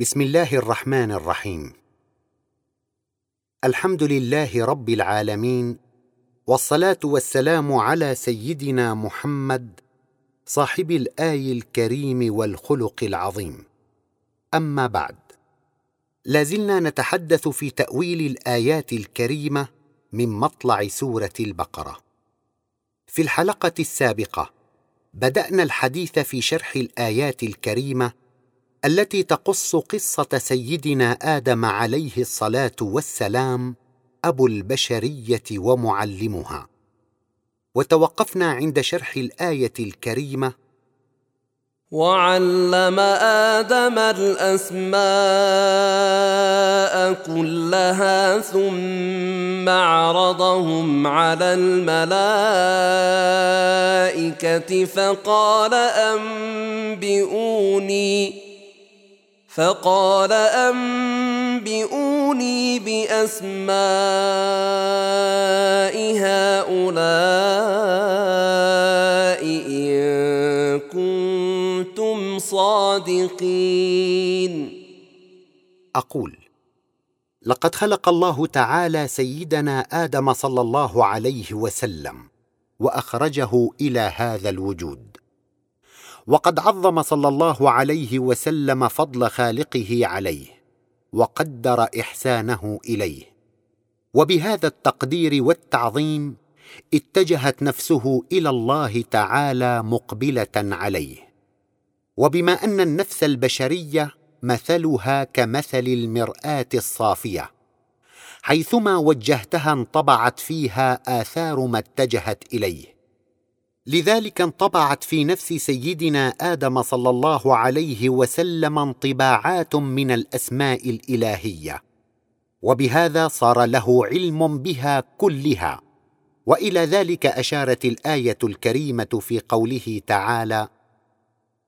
بسم الله الرحمن الرحيم. الحمد لله رب العالمين والصلاة والسلام على سيدنا محمد صاحب الآي الكريم والخلق العظيم. أما بعد لازلنا نتحدث في تأويل الآيات الكريمة من مطلع سورة البقرة. في الحلقة السابقة بدأنا الحديث في شرح الآيات الكريمة التي تقص قصة سيدنا آدم عليه الصلاة والسلام أبو البشرية ومعلمها. وتوقفنا عند شرح الآية الكريمة. وعلم آدم الأسماء كلها ثم عرضهم على الملائكة فقال أنبئوني فقال أنبئوني بأسماء هؤلاء إن كنتم صادقين. أقول لقد خلق الله تعالى سيدنا آدم صلى الله عليه وسلم وأخرجه إلى هذا الوجود. وقد عظم صلى الله عليه وسلم فضل خالقه عليه وقدر إحسانه إليه. وبهذا التقدير والتعظيم اتجهت نفسه إلى الله تعالى مقبلة عليه. وبما أن النفس البشرية مثلها كمثل المرآة الصافية حيثما وجهتها انطبعت فيها آثار ما اتجهت إليه. لذلك انطبعت في نفس سيدنا آدم صلى الله عليه وسلم انطباعات من الأسماء الإلهية وبهذا صار له علم بها كلها. وإلى ذلك أشارت الآية الكريمة في قوله تعالى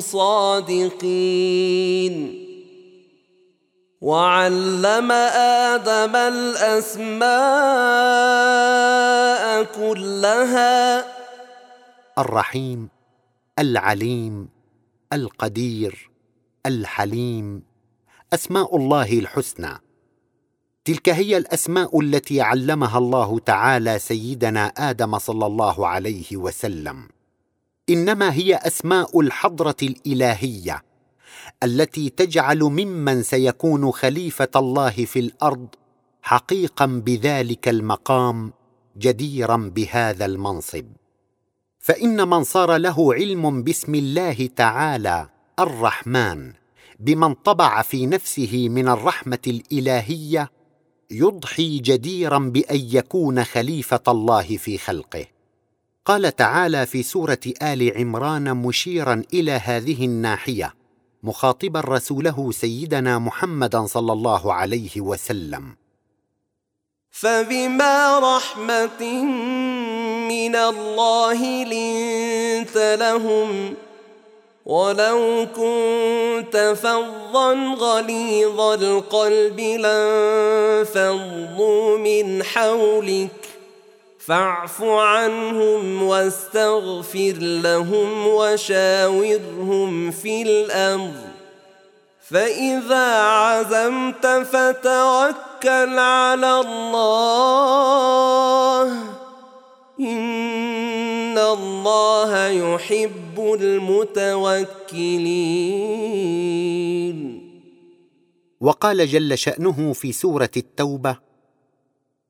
صادقين. وعلم آدم الأسماء كلها. الرحيم العليم القدير الحليم أسماء الله الحسنى. تلك هي الأسماء التي علمها الله تعالى سيدنا آدم صلى الله عليه وسلم. إنما هي أسماء الحضرة الإلهية التي تجعل ممن سيكون خليفة الله في الأرض حقيقا بذلك المقام جديرا بهذا المنصب. فإن من صار له علم باسم الله تعالى الرحمن بما انطبع في نفسه من الرحمة الإلهية يضحي جديرا بأن يكون خليفة الله في خلقه. قال تعالى في سورة آل عمران مشيرا إلى هذه الناحية مخاطبا رسوله سيدنا محمدا صلى الله عليه وسلم. فبما رحمة من الله لنت لهم ولو كنت فظا غليظ القلب لانفضوا من حولك فاعف عنهم واستغفر لهم وشاورهم في الأمر. فإذا عزمت فتوكل على الله. إن الله يحب المتوكلين. وقال جل شأنه في سورة التوبة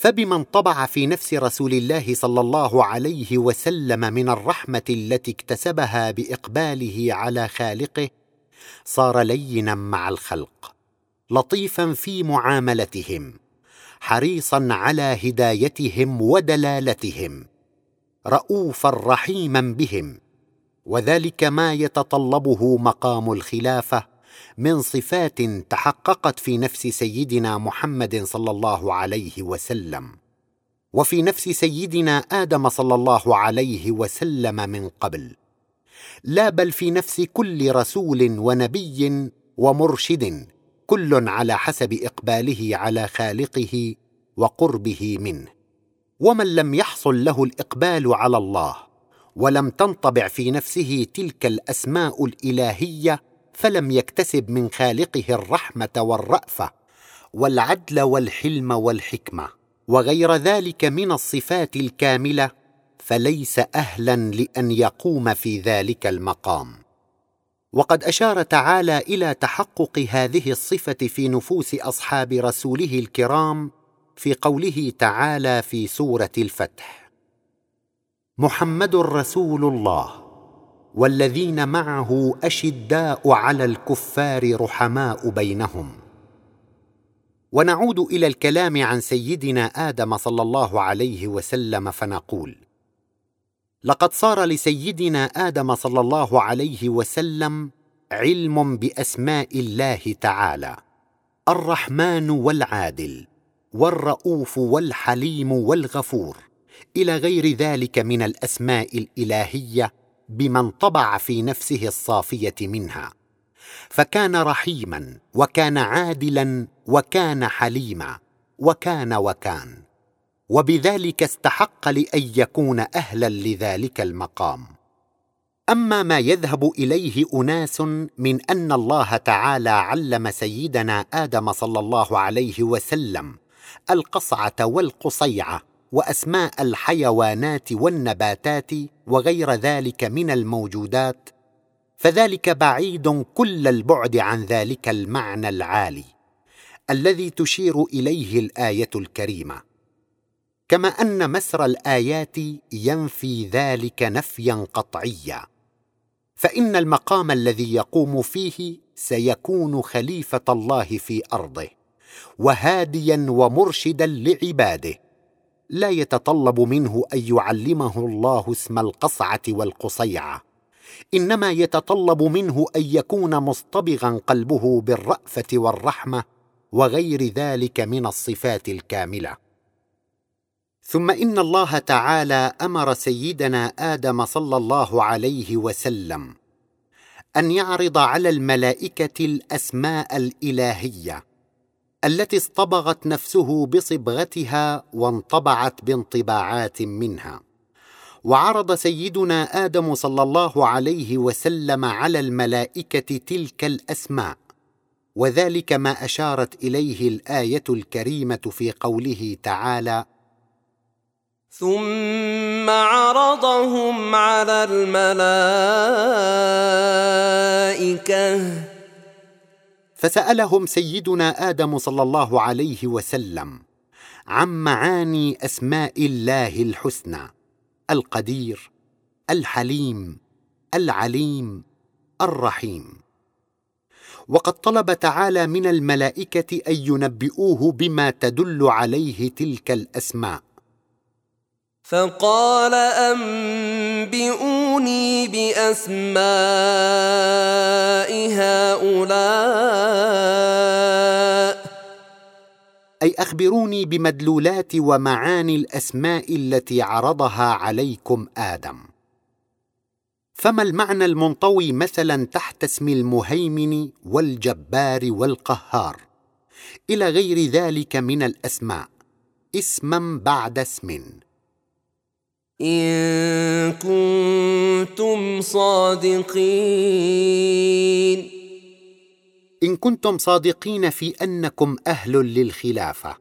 فبما انطبع في نفس رسول الله صلى الله عليه وسلم من الرحمة التي اكتسبها بإقباله على خالقه صار لينا مع الخلق لطيفا في معاملتهم حريصا على هدايتهم ودلالتهم رؤوفا رحيما بهم وذلك ما يتطلبه مقام الخلافة من صفات تحققت في نفس سيدنا محمد صلى الله عليه وسلم. وفي نفس سيدنا آدم صلى الله عليه وسلم من قبل. لا بل في نفس كل رسول ونبي ومرشد كل على حسب إقباله على خالقه وقربه منه. ومن لم يحصل له الإقبال على الله ولم تنطبع في نفسه تلك الأسماء الإلهية فلم يكتسب من خالقه الرحمة والرافه والعدل والحلم والحكمة. وغير ذلك من الصفات الكاملة فليس أهلا لأن يقوم في ذلك المقام. وقد أشار تعالى إلى تحقق هذه الصفة في نفوس أصحاب رسوله الكرام في قوله تعالى في سورة الفتح محمد رسول الله والذين معه أشداء على الكفار رحماء بينهم. ونعود إلى الكلام عن سيدنا آدم صلى الله عليه وسلم فنقول لقد صار لسيدنا آدم صلى الله عليه وسلم علم بأسماء الله تعالى الرحمن والعادل والرؤوف والحليم والغفور إلى غير ذلك من الأسماء الإلهية بما انطبع في نفسه الصافية منها فكان رحيما وكان عادلا وكان حليما وكان وكان وبذلك استحق لأن يكون أهلا لذلك المقام. أما ما يذهب إليه أناس من أن الله تعالى علم سيدنا آدم صلى الله عليه وسلم القصعة والقصيعة وأسماء الحيوانات والنباتات وغير ذلك من الموجودات فذلك بعيد كل البعد عن ذلك المعنى العالي الذي تشير إليه الآية الكريمة. كما أن مسر الآيات ينفي ذلك نفيا قطعيا فإن المقام الذي يقوم فيه سيكون خليفة الله في أرضه وهاديا ومرشدا لعباده. لا يتطلب منه أن يعلمه الله اسم القصعة والقصيعة. إنما يتطلب منه أن يكون مصطبغا قلبه بالرأفة والرحمة وغير ذلك من الصفات الكاملة. ثم إن الله تعالى أمر سيدنا آدم صلى الله عليه وسلم أن يعرض على الملائكة الأسماء الإلهية التي اصطبغت نفسه بصبغتها وانطبعت بانطباعات منها. وعرض سيدنا آدم صلى الله عليه وسلم على الملائكة تلك الأسماء وذلك ما أشارت إليه الآية الكريمة في قوله تعالى ثم عرضهم على الملائكة فسألهم سيدنا آدم صلى الله عليه وسلم عن معاني أسماء الله الحسنى القدير الحليم العليم الرحيم. وقد طلب تعالى من الملائكة أن ينبئوه بما تدل عليه تلك الأسماء. فقال أنبئوني بأسماء هؤلاء. أي أخبروني بمدلولات ومعاني الأسماء التي عرضها عليكم آدم. فما المعنى المنطوي مثلا تحت اسم المهيمن والجبار والقهار؟ إلى غير ذلك من الأسماء. اسما بعد اسم. إن كنتم صادقين. إن كنتم صادقين في أنكم أهل للخلافة.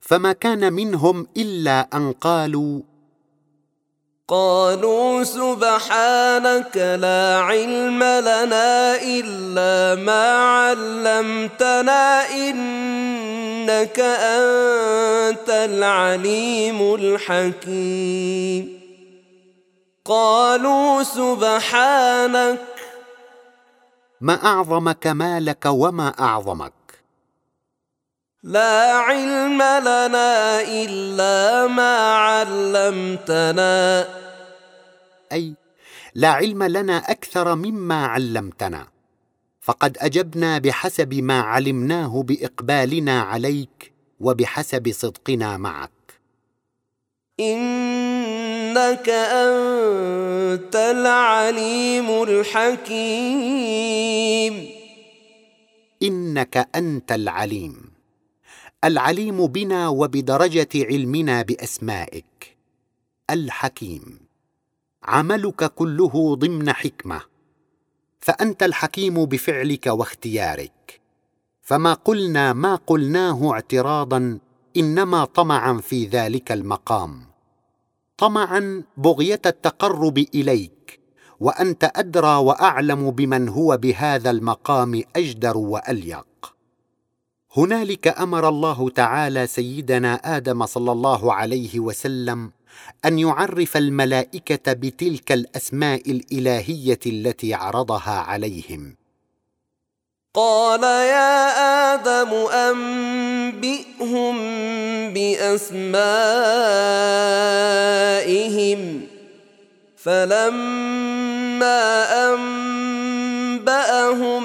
فما كان منهم إلا أن قالوا قالوا سبحانك لا علم لنا إلا ما علمتنا إن إنك أنت العليم الحكيم. قالوا سبحانك. ما اعظم كمالك وما أعظمك؟ لا علم لنا إلا ما علمتنا. أي لا علم لنا أكثر مما علمتنا. فقد أجبنا بحسب ما علمناه بإقبالنا عليك وبحسب صدقنا معك. إنك أنت العليم الحكيم. إنك أنت العليم. العليم بنا وبدرجة علمنا بأسمائك. الحكيم. عملك كله ضمن حكمة. فأنت الحكيم بفعلك واختيارك. فما قلنا ما قلناه اعتراضا إنما طمعا في ذلك المقام. طمعا بغية التقرب إليك وأنت أدرى وأعلم بمن هو بهذا المقام أجدر وأليق. هنالك أمر الله تعالى سيدنا آدم صلى الله عليه وسلم أن يعرف الملائكة بتلك الأسماء الإلهية التي عرضها عليهم. قال يا آدم أنبئهم بأسمائهم. فلما أنبأهم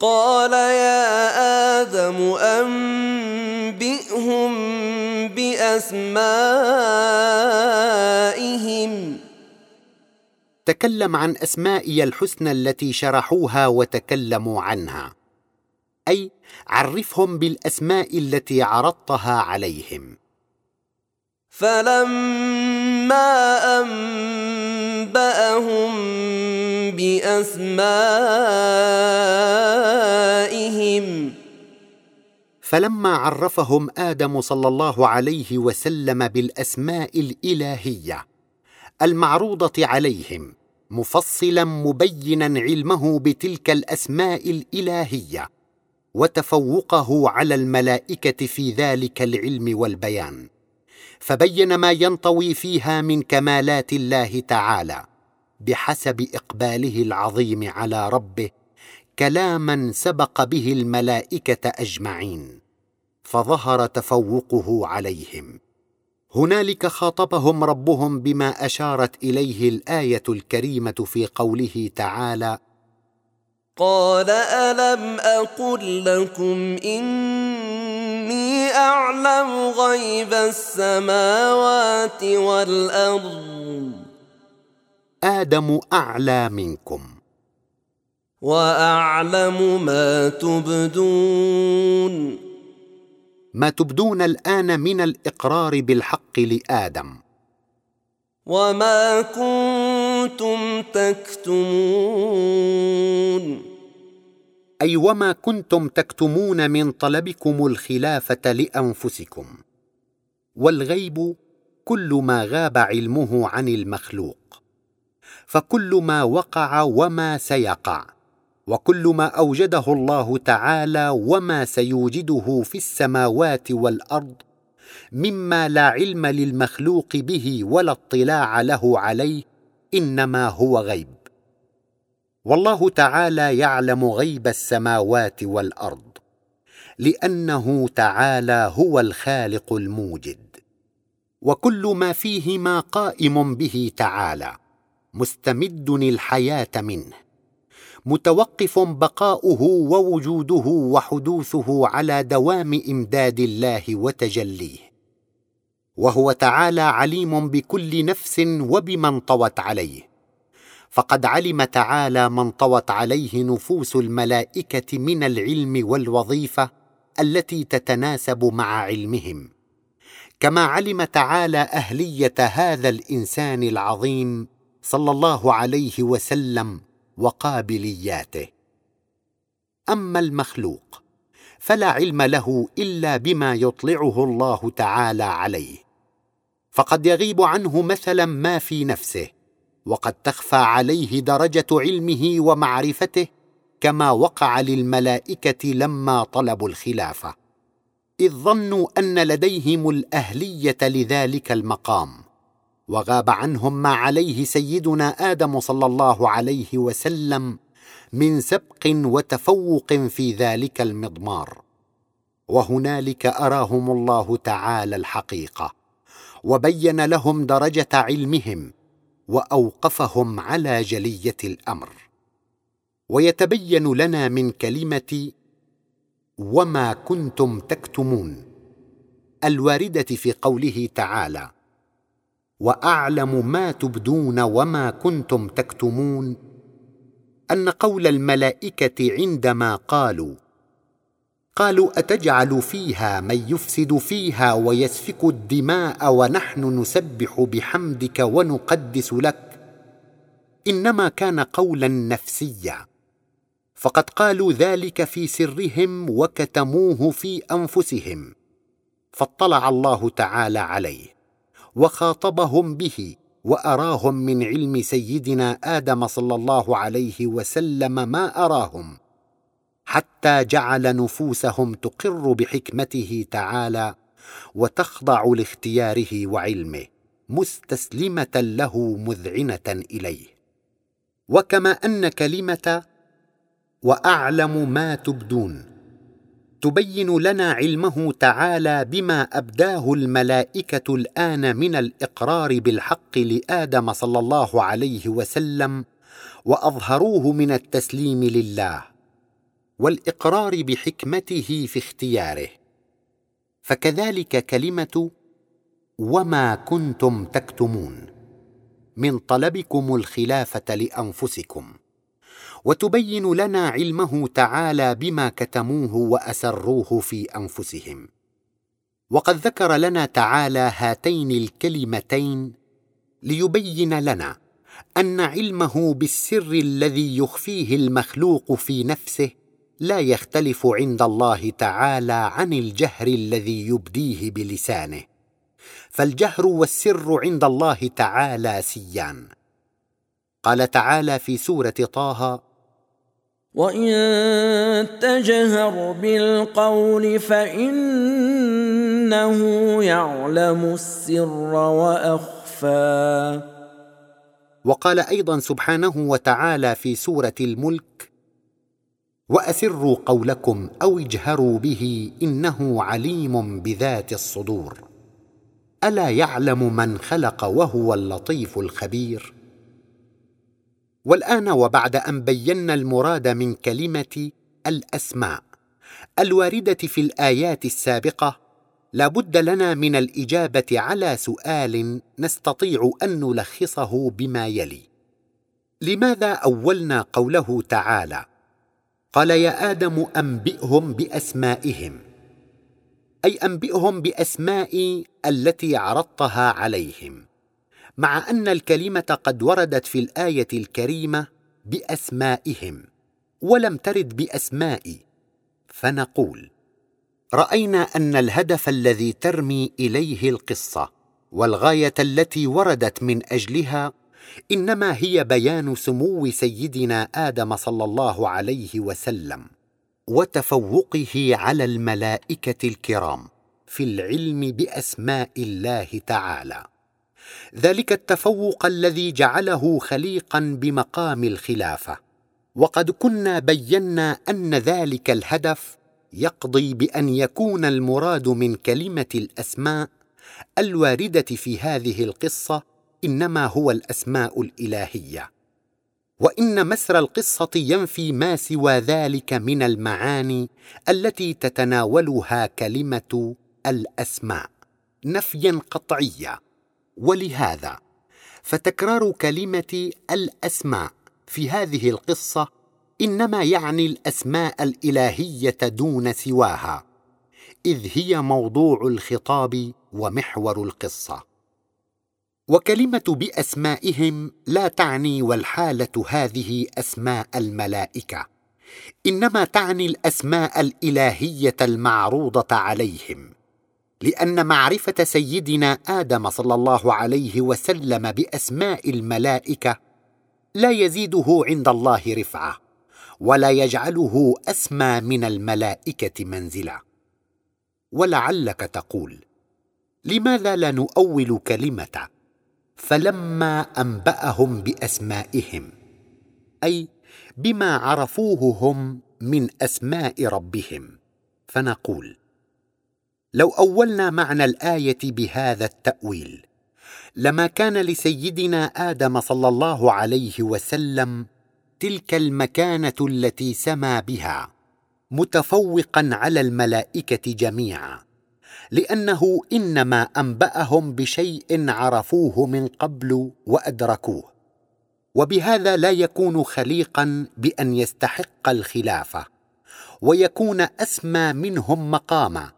قال يا آدم أنبئهم بأسمائهم. تكلم عن أسمائي الحسنى التي شرحوها وتكلموا عنها. أي عرفهم بالأسماء التي عرضتها عليهم. فلما أنبأهم بأسمائهم فلما عرفهم آدم صلى الله عليه وسلم بالأسماء الإلهية المعروضة عليهم مفصلا مبينا علمه بتلك الأسماء الإلهية وتفوقه على الملائكة في ذلك العلم والبيان. فبين ما ينطوي فيها من كمالات الله تعالى بحسب إقباله العظيم على ربه كلاما سبق به الملائكة أجمعين فظهر تفوقه عليهم. هنالك خاطبهم ربهم بما أشارت إليه الآية الكريمة في قوله تعالى قال ألم أقل لكم اني أعلم غيب السماوات والأرض. آدم أعلى منكم. وأعلم ما تبدون. ما تبدون الآن من الإقرار بالحق لآدم. وما كنتم تكتمون. أي وما كنتم تكتمون من طلبكم الخلافة لأنفسكم. والغيب كل ما غاب علمه عن المخلوق. فكل ما وقع وما سيقع. وكل ما أوجده الله تعالى وما سيوجده في السماوات والأرض مما لا علم للمخلوق به ولا اطلاع له عليه إنما هو غيب. والله تعالى يعلم غيب السماوات والأرض لأنه تعالى هو الخالق الموجد وكل ما فيهما قائم به تعالى مستمد الحياة منه متوقف بقاؤه ووجوده وحدوثه على دوام إمداد الله وتجليه وهو تعالى عليم بكل نفس وبمن طوت عليه. فقد علم تعالى من طوت عليه نفوس الملائكة من العلم والوظيفة التي تتناسب مع علمهم. كما علم تعالى أهلية هذا الإنسان العظيم صلى الله عليه وسلم وقابلياته. أما المخلوق فلا علم له إلا بما يطلعه الله تعالى عليه. فقد يغيب عنه مثلا ما في نفسه وقد تخفى عليه درجة علمه ومعرفته كما وقع للملائكة لما طلبوا الخلافة. إذ ظنوا أن لديهم الأهلية لذلك المقام وغاب عنهم ما عليه سيدنا آدم صلى الله عليه وسلم من سبق وتفوق في ذلك المضمار. وهنالك أراهم الله تعالى الحقيقة وبين لهم درجة علمهم وأوقفهم على جلية الأمر. ويتبين لنا من كلمة وما كنتم تكتمون الواردة في قوله تعالى وأعلم ما تبدون وما كنتم تكتمون أن قول الملائكة عندما قالوا قالوا أتجعل فيها من يفسد فيها ويسفك الدماء ونحن نسبح بحمدك ونقدس لك. إنما كان قولا نفسيا. فقد قالوا ذلك في سرهم وكتموه في أنفسهم. فاطلع الله تعالى عليه وخاطبهم به وأراهم من علم سيدنا آدم صلى الله عليه وسلم ما أراهم. حتى جعل نفوسهم تقر بحكمته تعالى وتخضع لاختياره وعلمه مستسلمة له مذعنة إليه. وكما أن كلمة وأعلم ما تبدون تبين لنا علمه تعالى بما أبداه الملائكة الآن من الإقرار بالحق لآدم صلى الله عليه وسلم وأظهروه من التسليم لله. والإقرار بحكمته في اختياره. فكذلك كلمة وما كنتم تكتمون من طلبكم الخلافة لأنفسكم وتبين لنا علمه تعالى بما كتموه وأسروه في أنفسهم. وقد ذكر لنا تعالى هاتين الكلمتين ليبين لنا أن علمه بالسر الذي يخفيه المخلوق في نفسه لا يختلف عند الله تعالى عن الجهر الذي يبديه بلسانه. فالجهر والسر عند الله تعالى سيان. قال تعالى في سورة طه وان تجهر بالقول فانه يعلم السر واخفى. وقال أيضا سبحانه وتعالى في سورة الملك وأسروا قولكم أو اجهروا به إنه عليم بذات الصدور. ألا يعلم من خلق وهو اللطيف الخبير؟ والآن وبعد أن بينا المراد من كلمة الأسماء الواردة في الآيات السابقة لا بد لنا من الإجابة على سؤال نستطيع أن نلخصه بما يلي. لماذا أولنا قوله تعالى؟ قال يا آدم أنبئهم بأسمائهم. أي أنبئهم بأسماء التي عرضتها عليهم. مع أن الكلمة قد وردت في الآية الكريمة بأسمائهم ولم ترد بأسماء. فنقول رأينا أن الهدف الذي ترمي إليه القصة والغاية التي وردت من أجلها إنما هي بيان سمو سيدنا آدم صلى الله عليه وسلم وتفوقه على الملائكة الكرام في العلم بأسماء الله تعالى. ذلك التفوق الذي جعله خليقا بمقام الخلافة. وقد كنا بينا أن ذلك الهدف يقضي بأن يكون المراد من كلمة الأسماء الواردة في هذه القصة إنما هو الأسماء الإلهية. وإن مسر القصة ينفي ما سوى ذلك من المعاني التي تتناولها كلمة الأسماء نفيا قطعيا ولهذا فتكرار كلمة الأسماء في هذه القصة إنما يعني الأسماء الإلهية دون سواها إذ هي موضوع الخطاب ومحور القصة. وكلمة بأسمائهم لا تعني والحالة هذه أسماء الملائكة إنما تعني الأسماء الإلهية المعروضة عليهم لأن معرفة سيدنا آدم صلى الله عليه وسلم بأسماء الملائكة لا يزيده عند الله رفعة ولا يجعله أسمى من الملائكة منزلة. ولعلك تقول لماذا لا نؤول كلمة فلما أنبأهم بأسمائهم أي بما عرفوه هم من أسماء ربهم فنقول لو أولنا معنى الآية بهذا التأويل لما كان لسيدنا آدم صلى الله عليه وسلم تلك المكانة التي سما بها متفوقا على الملائكة جميعا. لأنه إنما أنبأهم بشيء عرفوه من قبل وأدركوه. وبهذا لا يكون خليقا بأن يستحق الخلافه ويكون أسمى منهم مقاما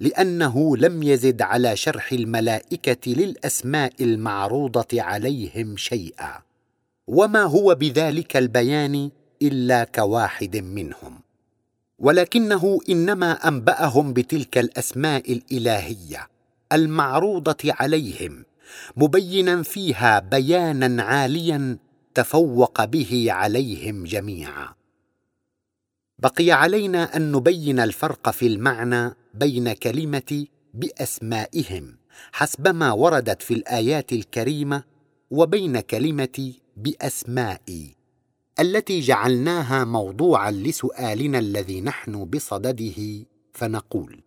لأنه لم يزد على شرح الملائكة للأسماء المعروضة عليهم شيئا. وما هو بذلك البيان إلا كواحد منهم. ولكنه إنما أنبأهم بتلك الأسماء الإلهية المعروضة عليهم مبينا فيها بيانا عاليا تفوق به عليهم جميعا. بقي علينا أن نبين الفرق في المعنى بين كلمة بأسمائهم حسبما وردت في الآيات الكريمة وبين كلمة باسمائي التي جعلناها موضوعا لسؤالنا الذي نحن بصدده فنقول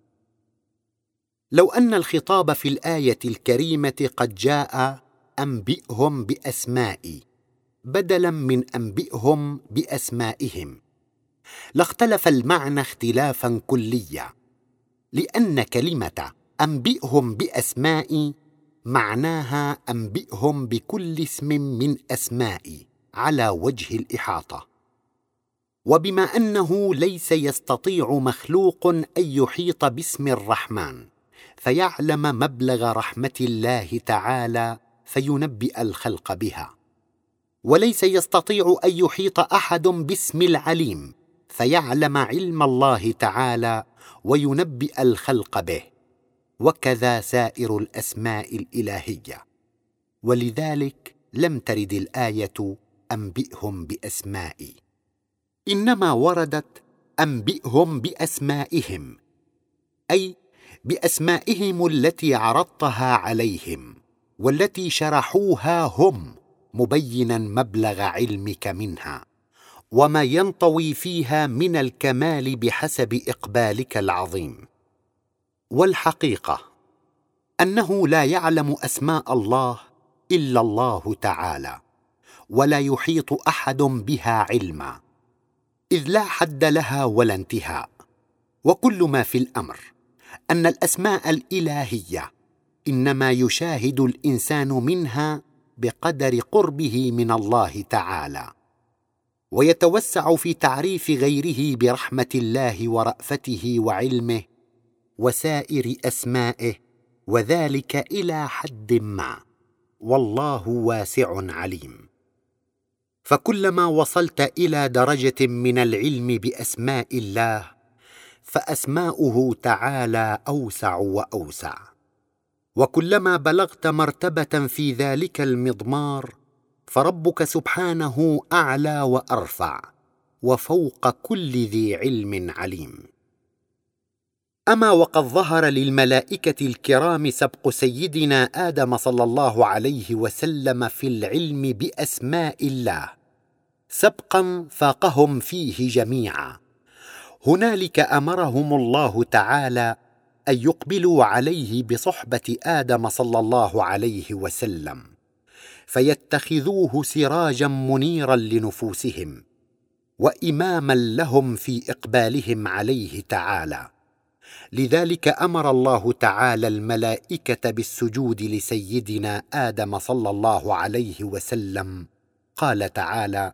لو أن الخطاب في الآية الكريمة قد جاء أنبئهم باسمائي بدلا من أنبئهم بأسمائهم لاختلف المعنى اختلافا كليا لأن كلمة أنبئهم باسمائي معناها أنبئهم بكل اسم من اسمائي على وجه الإحاطة. وبما أنه ليس يستطيع مخلوق أن يحيط باسم الرحمن فيعلم مبلغ رحمة الله تعالى فينبئ الخلق بها. وليس يستطيع أن يحيط أحد باسم العليم فيعلم علم الله تعالى وينبئ الخلق به. وكذا سائر الأسماء الإلهية. ولذلك لم ترد الآية أنبئهم بأسمائي. إنما وردت أنبئهم بأسمائهم أي بأسمائهم التي عرضتها عليهم والتي شرحوها هم مبينا مبلغ علمك منها. وما ينطوي فيها من الكمال بحسب إقبالك العظيم. والحقيقة أنه لا يعلم أسماء الله إلا الله تعالى. ولا يحيط أحد بها علما إذ لا حد لها ولا انتهاء. وكل ما في الأمر أن الأسماء الإلهية إنما يشاهد الإنسان منها بقدر قربه من الله تعالى. ويتوسع في تعريف غيره برحمة الله ورأفته وعلمه وسائر أسمائه وذلك إلى حد ما. والله واسع عليم. فكلما وصلت إلى درجة من العلم بأسماء الله فأسماؤه تعالى أوسع وأوسع. وكلما بلغت مرتبة في ذلك المضمار فربك سبحانه أعلى وأرفع وفوق كل ذي علم عليم. أما وقد ظهر للملائكة الكرام سبق سيدنا آدم صلى الله عليه وسلم في العلم بأسماء الله سبقا فاقهم فيه جميعا. هنالك أمرهم الله تعالى أن يقبلوا عليه بصحبة آدم صلى الله عليه وسلم فيتخذوه سراجا منيرا لنفوسهم واماما لهم في إقبالهم عليه تعالى. لذلك أمر الله تعالى الملائكة بالسجود لسيدنا آدم صلى الله عليه وسلم قال تعالى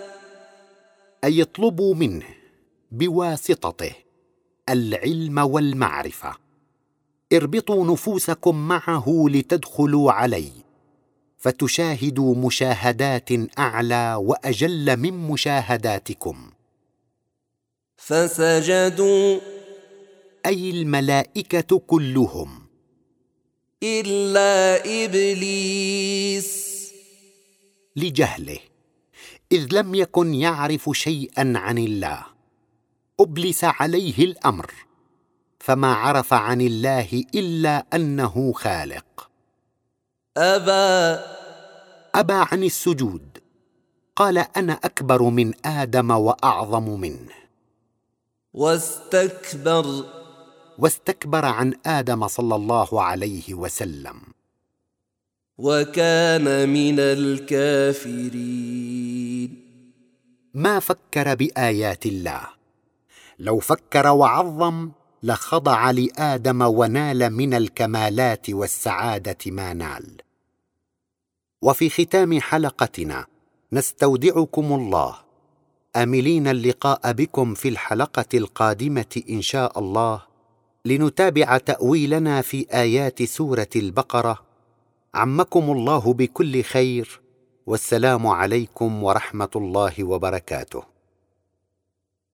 أي اطلبوا منه بواسطته العلم والمعرفة. اربطوا نفوسكم معه لتدخلوا عليه. فتشاهدوا مشاهدات أعلى وأجل من مشاهداتكم. فسجدوا. أي الملائكة كلهم. إلا إبليس. لجهله. إذ لم يكن يعرف شيئا عن الله. أبلس عليه الأمر فما عرف عن الله إلا أنه خالق. ابى ابى عن السجود. قال أنا أكبر من آدم وأعظم منه. واستكبر. واستكبر عن آدم صلى الله عليه وسلم. وكان من الكافرين. ما فكر بآيات الله؟ لو فكر وعظم لخضع لآدم ونال من الكمالات والسعادة ما نال. وفي ختام حلقتنا نستودعكم الله. آملين اللقاء بكم في الحلقة القادمة إن شاء الله. لنتابع تأويلنا في آيات سورة البقرة. عمكم الله بكل خير والسلام عليكم ورحمة الله وبركاته.